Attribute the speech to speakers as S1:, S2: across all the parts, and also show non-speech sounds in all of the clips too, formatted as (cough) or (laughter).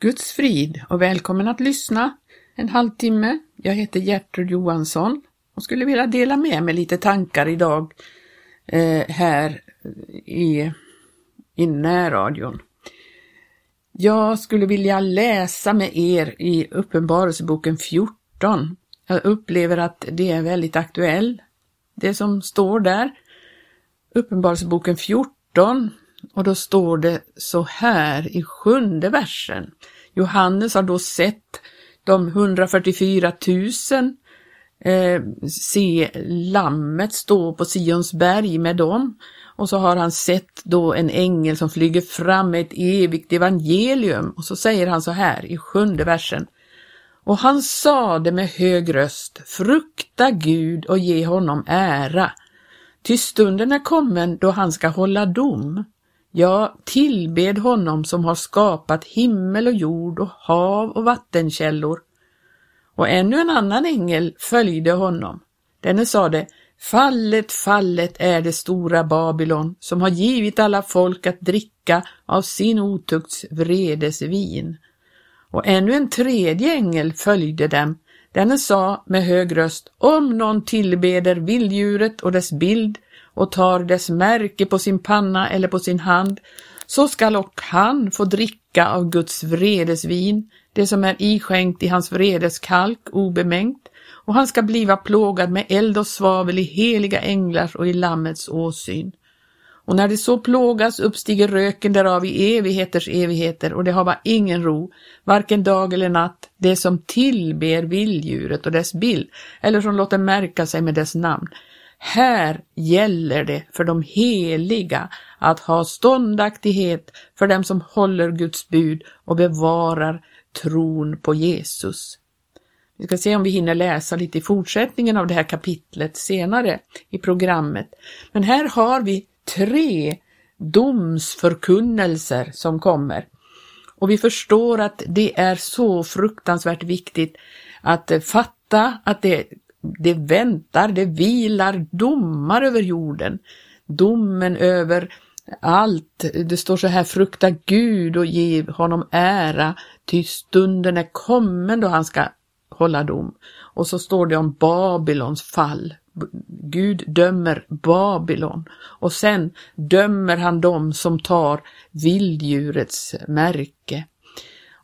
S1: Guds frid och välkommen att lyssna en halvtimme. Jag heter Gertrud Johansson och skulle vilja dela med mig lite tankar idag eh, här i, i närradion. Jag skulle vilja läsa med er i Uppenbarelseboken 14. Jag upplever att det är väldigt aktuellt, det som står där. Uppenbarelseboken 14 och då står det så här i sjunde versen. Johannes har då sett de 144 000 eh, se lammet stå på Sions berg med dem och så har han sett då en ängel som flyger fram med ett evigt evangelium och så säger han så här i sjunde versen. Och han sade med hög röst, frukta Gud och ge honom ära, ty stunden är kommen då han ska hålla dom. Ja, tillbed honom som har skapat himmel och jord och hav och vattenkällor. Och ännu en annan ängel följde honom. Denne sade, Fallet, fallet är det stora Babylon som har givit alla folk att dricka av sin otukts vredes vin. Och ännu en tredje ängel följde dem. Denne sa med hög röst, om någon tillbeder vilddjuret och dess bild och tar dess märke på sin panna eller på sin hand, så skall och han få dricka av Guds vredesvin, det som är iskänkt i hans vredeskalk obemängt, och han ska bliva plågad med eld och svavel i heliga änglars och i Lammets åsyn. Och när det så plågas uppstiger röken därav i evigheters evigheter och det har bara ingen ro, varken dag eller natt, det som tillber vilddjuret och dess bild, eller som låter märka sig med dess namn. Här gäller det för de heliga att ha ståndaktighet för dem som håller Guds bud och bevarar tron på Jesus. Vi ska se om vi hinner läsa lite i fortsättningen av det här kapitlet senare i programmet. Men här har vi tre domsförkunnelser som kommer. Och vi förstår att det är så fruktansvärt viktigt att fatta att det det väntar, det vilar domar över jorden. Domen över allt. Det står så här, frukta Gud och ge honom ära, ty stunden är kommen då han ska hålla dom. Och så står det om Babylons fall. Gud dömer Babylon och sen dömer han dem som tar vilddjurets märke.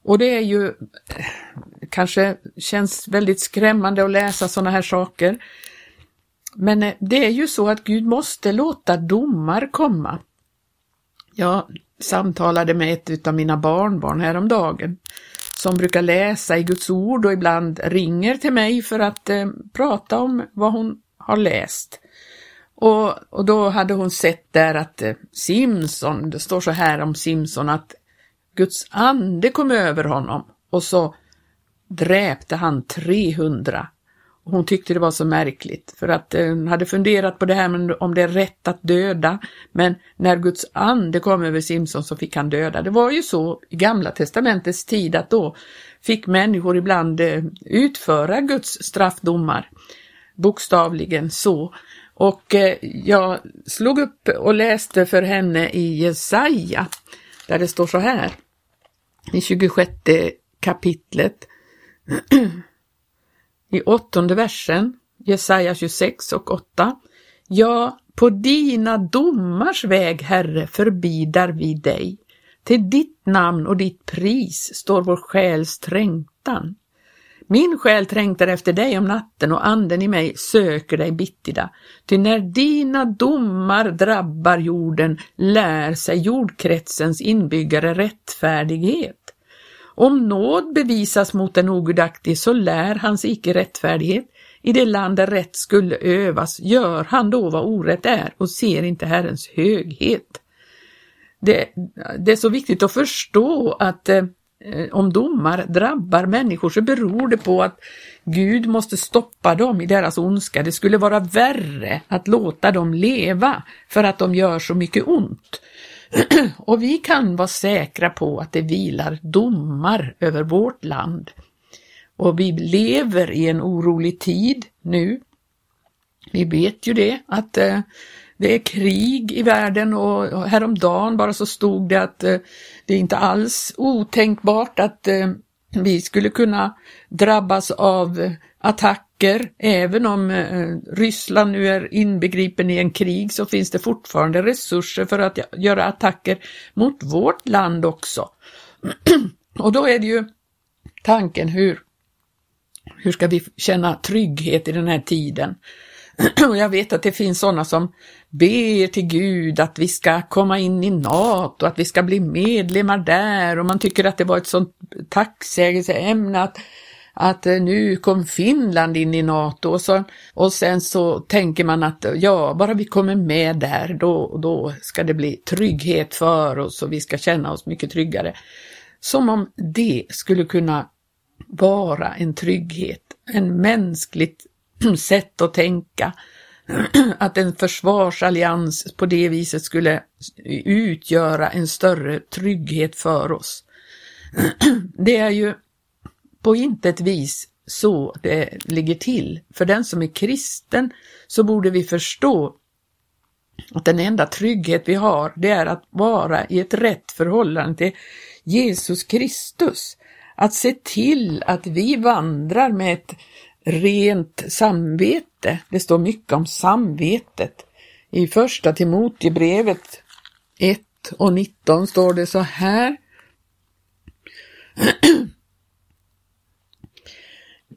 S1: Och det är ju kanske känns väldigt skrämmande att läsa sådana här saker. Men eh, det är ju så att Gud måste låta domar komma. Jag samtalade med ett av mina barnbarn häromdagen som brukar läsa i Guds ord och ibland ringer till mig för att eh, prata om vad hon har läst. Och, och då hade hon sett där att eh, Simson, det står så här om Simson att Guds ande kom över honom och så dräpte han 300. Hon tyckte det var så märkligt för att eh, hon hade funderat på det här med om det är rätt att döda. Men när Guds ande kom över Simson så fick han döda. Det var ju så i Gamla testamentets tid att då fick människor ibland eh, utföra Guds straffdomar. Bokstavligen så. Och eh, jag slog upp och läste för henne i Jesaja där det står så här i 26 kapitlet (clears throat) i åttonde versen, Jesaja 26 och 8. Ja, på dina domars väg, Herre, förbidar vi dig. Till ditt namn och ditt pris står vår själs trängtan. Min själ trängtar efter dig om natten och anden i mig söker dig bittida. Ty när dina domar drabbar jorden lär sig jordkretsens inbyggare rättfärdighet. Om nåd bevisas mot en ogudaktig så lär hans icke rättfärdighet. I det land där rätt skulle övas gör han då vad orätt är och ser inte Herrens höghet. Det, det är så viktigt att förstå att eh, Eh, om domar drabbar människor så beror det på att Gud måste stoppa dem i deras ondska. Det skulle vara värre att låta dem leva för att de gör så mycket ont. (clears throat) Och vi kan vara säkra på att det vilar domar över vårt land. Och vi lever i en orolig tid nu. Vi vet ju det, att eh, det är krig i världen och häromdagen bara så stod det att eh, det är inte alls otänkbart att eh, vi skulle kunna drabbas av attacker. Även om eh, Ryssland nu är inbegripen i en krig så finns det fortfarande resurser för att göra attacker mot vårt land också. (clears throat) Och då är det ju tanken hur, hur ska vi känna trygghet i den här tiden? (clears throat) Och jag vet att det finns sådana som ber till Gud att vi ska komma in i NATO, att vi ska bli medlemmar där och man tycker att det var ett sånt tacksägelseämne att, att eh, nu kom Finland in i NATO och, så, och sen så tänker man att ja, bara vi kommer med där då, då ska det bli trygghet för oss och vi ska känna oss mycket tryggare. Som om det skulle kunna vara en trygghet, en mänskligt (clears throat) sätt att tänka. (clears throat) Att en försvarsallians på det viset skulle utgöra en större trygghet för oss. (clears throat) Det är ju på intet vis så det ligger till. För den som är kristen så borde vi förstå att den enda trygghet vi har, det är att vara i ett rätt förhållande till Jesus Kristus. Att se till att vi vandrar med ett rent samvete. Det står mycket om samvetet. I första Timoteusbrevet 1 och 19 står det så här. (clears throat)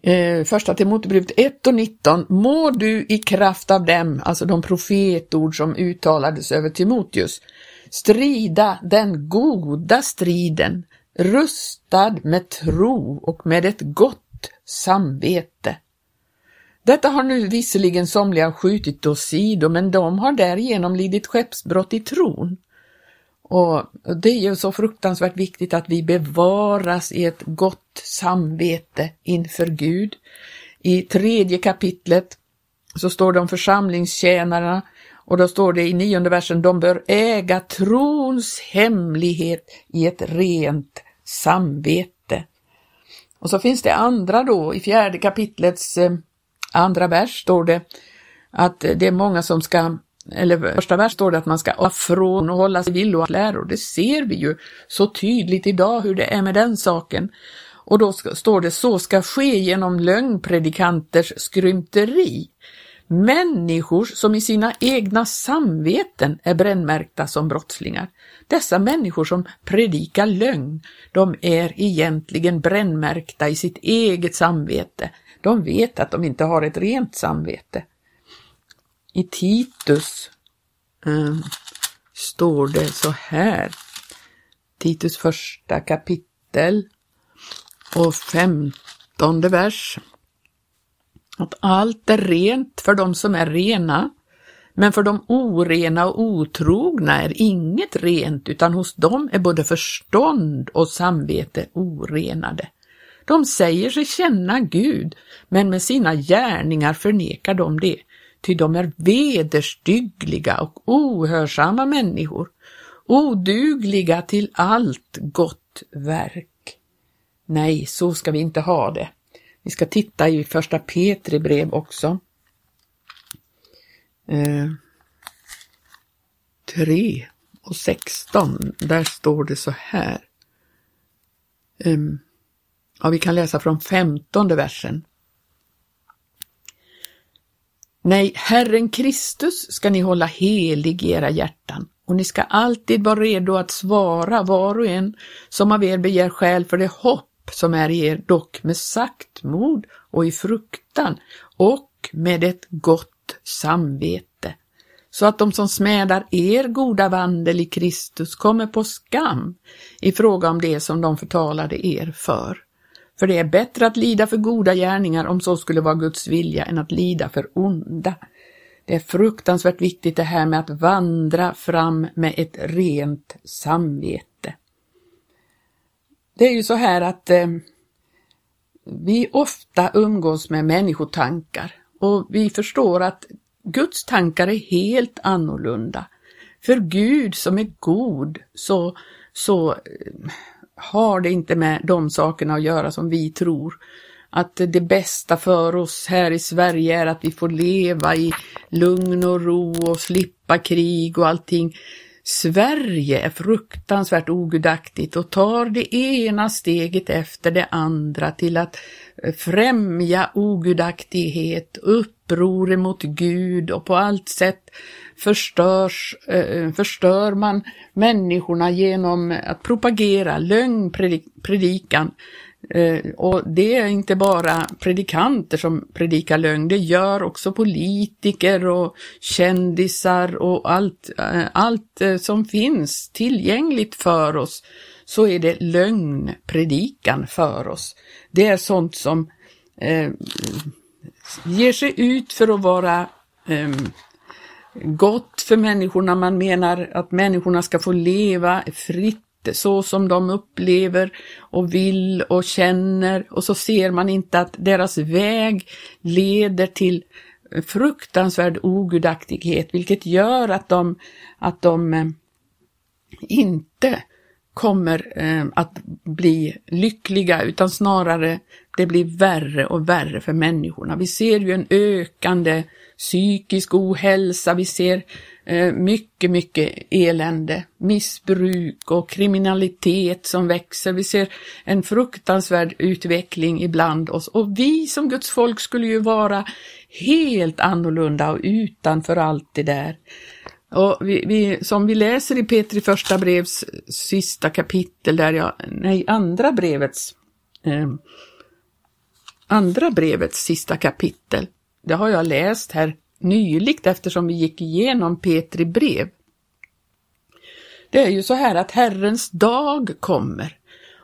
S1: Eh, första Timoteusbrevet 1 och 19. Må du i kraft av dem, alltså de profetord som uttalades över Timoteus, strida den goda striden, rustad med tro och med ett gott samvete. Detta har nu visserligen somliga skjutit åsido, men de har därigenom lidit skeppsbrott i tron. Och det är ju så fruktansvärt viktigt att vi bevaras i ett gott samvete inför Gud. I tredje kapitlet så står det om församlingstjänarna och då står det i nionde versen, de bör äga trons hemlighet i ett rent samvete. Och så finns det andra då, i fjärde kapitlets eh, andra vers står det att det är många som ska, eller första vers står det att man ska afrån och hålla sig villor och läror. Det ser vi ju så tydligt idag hur det är med den saken. Och då står det så ska ske genom lögnpredikanters skrymteri. Människor som i sina egna samveten är brännmärkta som brottslingar. Dessa människor som predikar lögn, de är egentligen brännmärkta i sitt eget samvete. De vet att de inte har ett rent samvete. I Titus eh, står det så här, Titus första kapitel och femtonde vers att allt är rent för de som är rena, men för de orena och otrogna är inget rent, utan hos dem är både förstånd och samvete orenade. De säger sig känna Gud, men med sina gärningar förnekar de det, ty de är vederstyggliga och ohörsamma människor, odugliga till allt gott verk. Nej, så ska vi inte ha det. Vi ska titta i första Petri brev också. Eh, 3 och 16, där står det så här. Eh, ja, vi kan läsa från femtonde versen. Nej, Herren Kristus ska ni hålla helig i era hjärtan och ni ska alltid vara redo att svara var och en som av er begär skäl för det hopp som är i er, dock med saktmod och i fruktan och med ett gott samvete, så att de som smädar er goda vandel i Kristus kommer på skam i fråga om det som de förtalade er för. För det är bättre att lida för goda gärningar om så skulle vara Guds vilja än att lida för onda. Det är fruktansvärt viktigt det här med att vandra fram med ett rent samvete. Det är ju så här att eh, vi ofta umgås med människotankar och vi förstår att Guds tankar är helt annorlunda. För Gud som är god så, så eh, har det inte med de sakerna att göra som vi tror. Att det bästa för oss här i Sverige är att vi får leva i lugn och ro och slippa krig och allting. Sverige är fruktansvärt ogudaktigt och tar det ena steget efter det andra till att eh, främja ogudaktighet, uppror mot Gud och på allt sätt förstörs, eh, eh, förstör man människorna genom att propagera lögnpredikan. Eh, och det är inte bara predikanter som predikar lögn, det gör också politiker och kändisar och allt, eh, allt eh, som finns tillgängligt för oss så är det lögnpredikan för oss. Det är sånt som eh, ger sig ut för att vara eh, gott för människorna. Man menar att människorna ska få leva fritt så som de upplever och vill och känner och så ser man inte att deras väg leder till fruktansvärd ogudaktighet vilket gör att de, att de eh, inte kommer eh, att bli lyckliga utan snarare det blir värre och värre för människorna. Vi ser ju en ökande psykisk ohälsa, vi ser eh, mycket, mycket elände, missbruk och kriminalitet som växer. Vi ser en fruktansvärd utveckling ibland oss och vi som Guds folk skulle ju vara helt annorlunda och utanför allt det där. Och vi, vi, som vi läser i Petri första brevs sista kapitel, där jag, nej, andra brevets, eh, andra brevets sista kapitel, det har jag läst här nyligt eftersom vi gick igenom Petri brev. Det är ju så här att Herrens dag kommer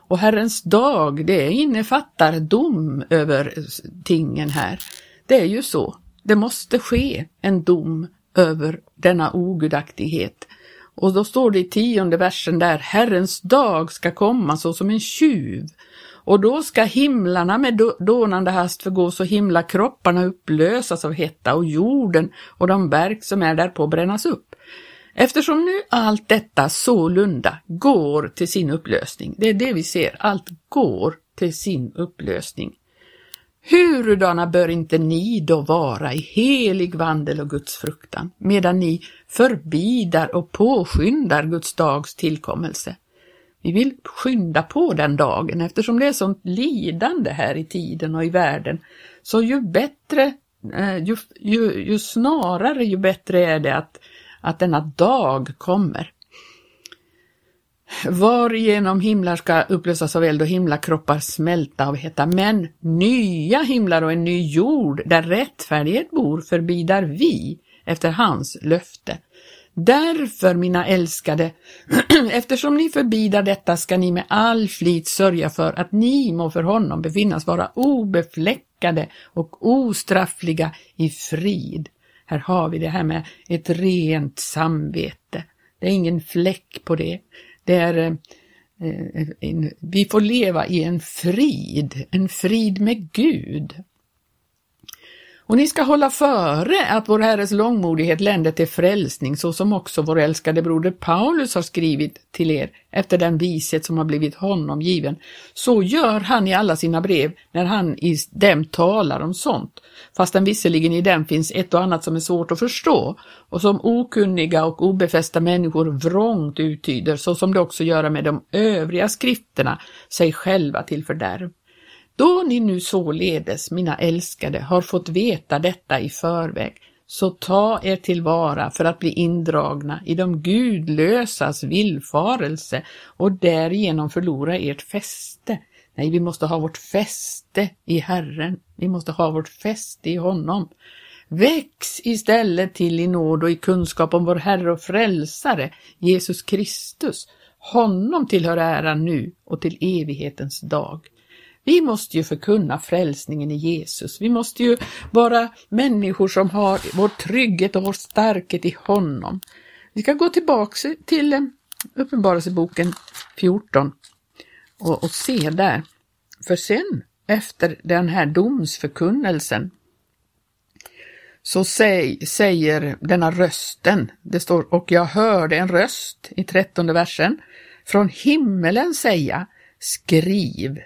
S1: och Herrens dag, det innefattar dom över tingen här. Det är ju så. Det måste ske en dom över denna ogudaktighet. Och då står det i tionde versen där, Herrens dag ska komma så som en tjuv. Och då ska himlarna med dånande hast förgås och himlakropparna upplösas av hetta och jorden och de verk som är därpå brännas upp. Eftersom nu allt detta sålunda går till sin upplösning, det är det vi ser, allt går till sin upplösning. Hurudana bör inte ni då vara i helig vandel och Guds fruktan, medan ni förbidar och påskyndar Guds dags tillkommelse? Vi vill skynda på den dagen eftersom det är sånt lidande här i tiden och i världen. Så ju bättre, eh, ju, ju, ju snarare ju bättre är det att, att denna dag kommer. Varigenom himlar ska upplösas av eld och himlakroppar smälta av hetta, men nya himlar och en ny jord där rättfärdighet bor förbidar vi efter hans löfte. Därför, mina älskade, (clears throat) eftersom ni förbidar detta ska ni med all flit sörja för att ni må för honom befinnas vara obefläckade och ostraffliga i frid. Här har vi det här med ett rent samvete. Det är ingen fläck på det. Det är, eh, eh en, vi får leva i en frid, en frid med Gud. Och ni ska hålla före att vår Herres långmodighet länder till frälsning, så som också vår älskade broder Paulus har skrivit till er efter den vishet som har blivit honom given. Så gör han i alla sina brev när han i dem talar om sånt, fastän visserligen i dem finns ett och annat som är svårt att förstå och som okunniga och obefästa människor vrångt uttyder, så som det också gör med de övriga skrifterna, sig själva till fördärv. Då ni nu således, mina älskade, har fått veta detta i förväg, så ta er tillvara för att bli indragna i de gudlösas villfarelse och därigenom förlora ert fäste. Nej, vi måste ha vårt fäste i Herren. Vi måste ha vårt fäste i honom. Väx istället till i nåd och i kunskap om vår Herre och Frälsare, Jesus Kristus. Honom tillhör äran nu och till evighetens dag. Vi måste ju förkunna frälsningen i Jesus. Vi måste ju vara människor som har vår trygghet och vår starkhet i honom. Vi ska gå tillbaka till eh, Uppenbarelseboken 14 och, och se där. För sen, efter den här domsförkunnelsen, så säg, säger denna rösten, det står och jag hörde en röst i trettonde versen, från himmelen säga, skriv,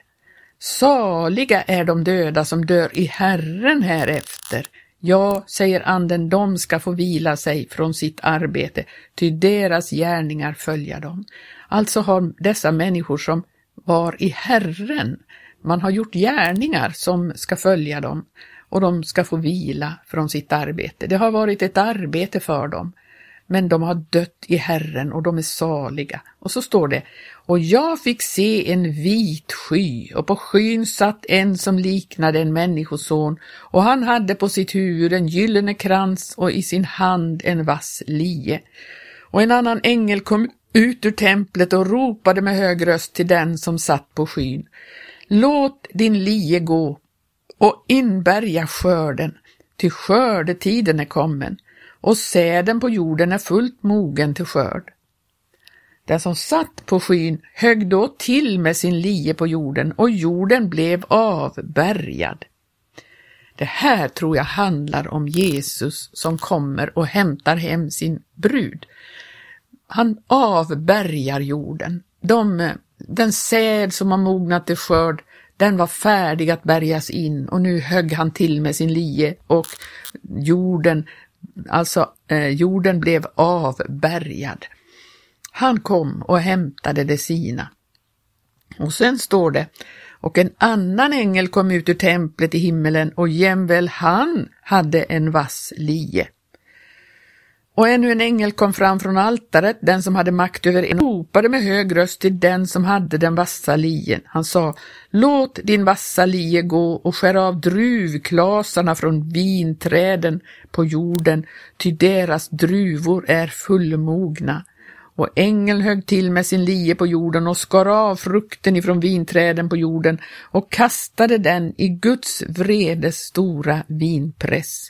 S1: Saliga är de döda som dör i Herren härefter. Ja, säger anden, de ska få vila sig från sitt arbete, ty deras gärningar följa dem. Alltså har dessa människor som var i Herren, man har gjort gärningar som ska följa dem och de ska få vila från sitt arbete. Det har varit ett arbete för dem, men de har dött i Herren och de är saliga. Och så står det, och jag fick se en vit sky och på skyn satt en som liknade en människoson och han hade på sitt huvud en gyllene krans och i sin hand en vass lie. Och en annan ängel kom ut ur templet och ropade med hög röst till den som satt på skyn. Låt din lie gå och inbärga skörden, ty skördetiden är kommen och säden på jorden är fullt mogen till skörd. Den som satt på skyn högg då till med sin lie på jorden och jorden blev avbärgad. Det här tror jag handlar om Jesus som kommer och hämtar hem sin brud. Han avbärgar jorden. De, den säd som har mognat till skörd, den var färdig att bärgas in och nu högg han till med sin lie och jorden, alltså eh, jorden blev avbärgad. Han kom och hämtade det sina. Och sen står det, och en annan ängel kom ut ur templet i himmelen och jämväl han hade en vass lie. Och ännu en ängel kom fram från altaret, den som hade makt över en, ropade med hög röst till den som hade den vassa lien. Han sa, låt din vassa lie gå och skär av druvklasarna från vinträden på jorden, ty deras druvor är fullmogna. Och ängeln högg till med sin lie på jorden och skar av frukten ifrån vinträden på jorden och kastade den i Guds vredes stora vinpress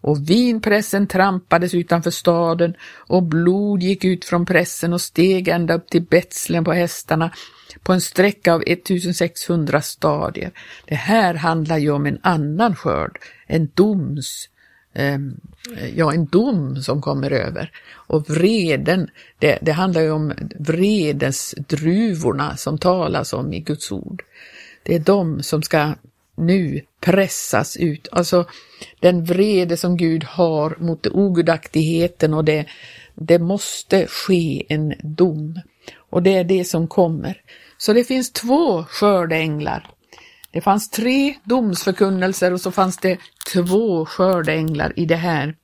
S1: och vinpressen trampades utanför staden och blod gick ut från pressen och steg ända upp till Betslen på hästarna på en sträcka av 1600 stadier. Det här handlar ju om en annan skörd, en doms, eh, ja en dom som kommer över. Och vreden, det, det handlar ju om vredens druvorna som talas om i Guds ord. Det är de som ska nu pressas ut. Alltså den vrede som Gud har mot ogudaktigheten och det, det måste ske en dom. Och det är det som kommer. Så det finns två skördeänglar. Det fanns tre domsförkunnelser och så fanns det två skördeänglar i det här,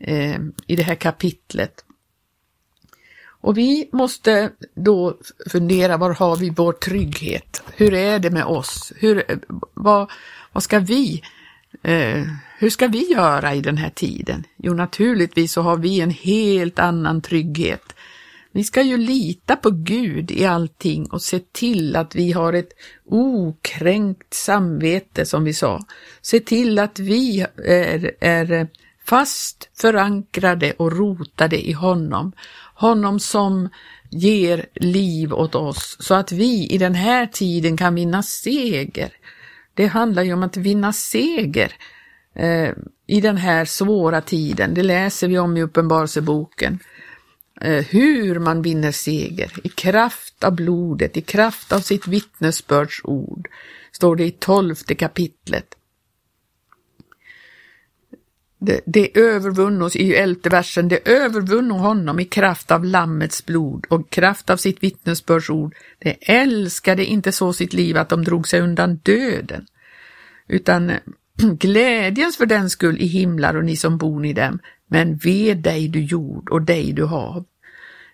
S1: eh, i det här kapitlet. Och vi måste då fundera, var har vi vår trygghet? Hur är det med oss? Hur, vad, vad ska vi, eh, hur ska vi göra i den här tiden? Jo, naturligtvis så har vi en helt annan trygghet. Vi ska ju lita på Gud i allting och se till att vi har ett okränkt samvete som vi sa. Se till att vi är, är fast förankrade och rotade i honom honom som ger liv åt oss så att vi i den här tiden kan vinna seger. Det handlar ju om att vinna seger eh, i den här svåra tiden. Det läser vi om i Uppenbarelseboken. Eh, hur man vinner seger i kraft av blodet, i kraft av sitt vittnesbördsord, står det i tolfte kapitlet. Det, det övervunnos i elfte versen, det övervunno honom i kraft av Lammets blod och kraft av sitt vittnesbördsord. Det älskade inte så sitt liv att de drog sig undan döden, utan (clears throat) glädjens för den skull i himlar och ni som bor i dem, men ve dig du jord och dig du hav.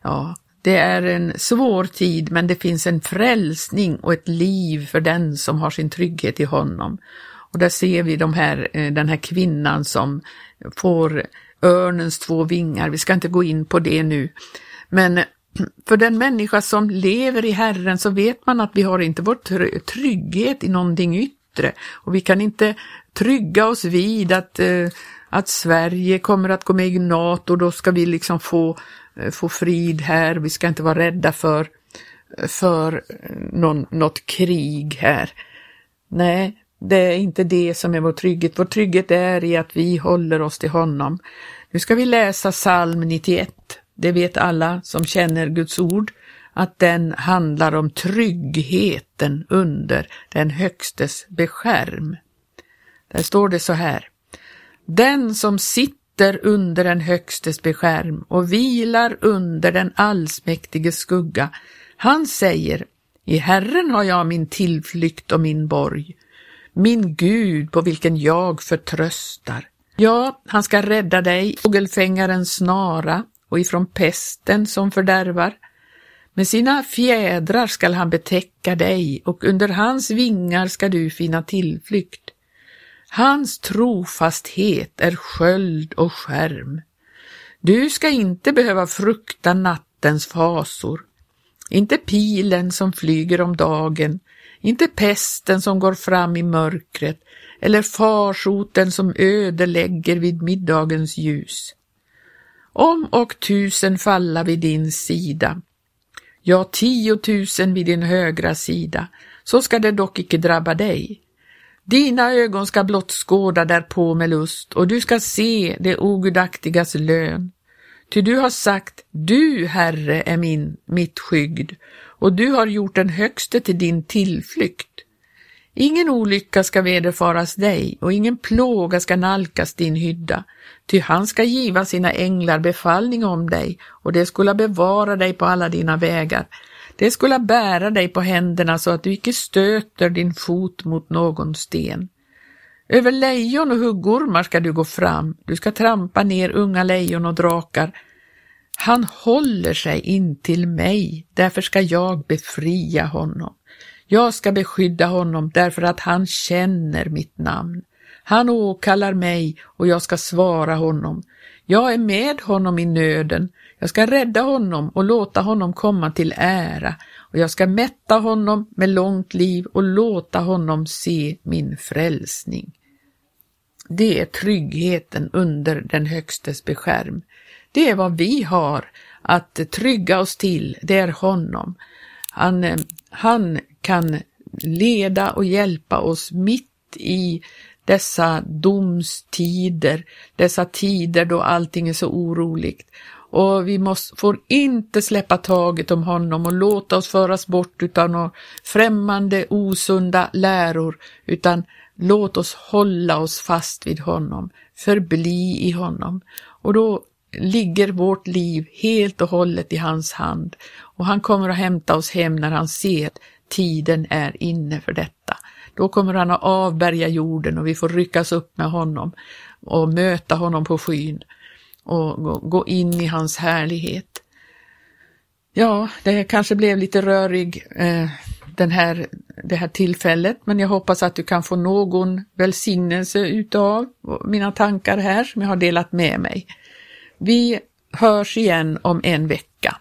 S1: Ja, det är en svår tid, men det finns en frälsning och ett liv för den som har sin trygghet i honom. Och där ser vi de här, eh, den här kvinnan som får örnens två vingar. Vi ska inte gå in på det nu. Men eh, för den människa som lever i Herren så vet man att vi har inte vår trygghet i någonting yttre och vi kan inte trygga oss vid att, eh, att Sverige kommer att gå med i NATO, då ska vi liksom få, få frid här, vi ska inte vara rädda för, för någon, något krig här. Nej, det är inte det som är vår trygghet. Vår trygghet är i att vi håller oss till honom. Nu ska vi läsa psalm 91. Det vet alla som känner Guds ord, att den handlar om tryggheten under den högstes beskärm. Där står det så här. Den som sitter under den högstes beskärm och vilar under den allsmäktiges skugga, han säger, i Herren har jag min tillflykt och min borg, min Gud på vilken jag förtröstar. Ja, han ska rädda dig fågelfängarens snara och ifrån pesten som fördärvar. Med sina fjädrar skall han betäcka dig och under hans vingar ska du finna tillflykt. Hans trofasthet är sköld och skärm. Du ska inte behöva frukta nattens fasor, inte pilen som flyger om dagen, inte pesten som går fram i mörkret eller farsoten som ödelägger vid middagens ljus. Om och tusen falla vid din sida, ja tiotusen vid din högra sida, så ska det dock icke drabba dig. Dina ögon ska blott skåda därpå med lust och du ska se det ogudaktigas lön. Ty du har sagt, du, Herre, är min, mitt skygd, och du har gjort den högste till din tillflykt. Ingen olycka ska vederfaras dig och ingen plåga ska nalkas din hydda, ty han ska giva sina änglar befallning om dig och det skulle bevara dig på alla dina vägar. Det skulle bära dig på händerna så att du icke stöter din fot mot någon sten. Över lejon och huggormar ska du gå fram, du ska trampa ner unga lejon och drakar. Han håller sig in till mig, därför ska jag befria honom. Jag ska beskydda honom därför att han känner mitt namn. Han åkallar mig och jag ska svara honom. Jag är med honom i nöden. Jag ska rädda honom och låta honom komma till ära och jag ska mätta honom med långt liv och låta honom se min frälsning. Det är tryggheten under den högstes beskärm. Det är vad vi har att trygga oss till, det är honom. Han, eh, han kan leda och hjälpa oss mitt i dessa domstider, dessa tider då allting är så oroligt. Och vi måste, får inte släppa taget om honom och låta oss föras bort utan några främmande osunda läror, utan låt oss hålla oss fast vid honom, förbli i honom. Och då ligger vårt liv helt och hållet i hans hand och han kommer att hämta oss hem när han ser att tiden är inne för detta. Då kommer han att avbärga jorden och vi får ryckas upp med honom och möta honom på skyn och gå in i hans härlighet. Ja, det kanske blev lite rörig eh, den här, det här tillfället, men jag hoppas att du kan få någon välsignelse utav mina tankar här som jag har delat med mig. Vi hörs igen om en vecka.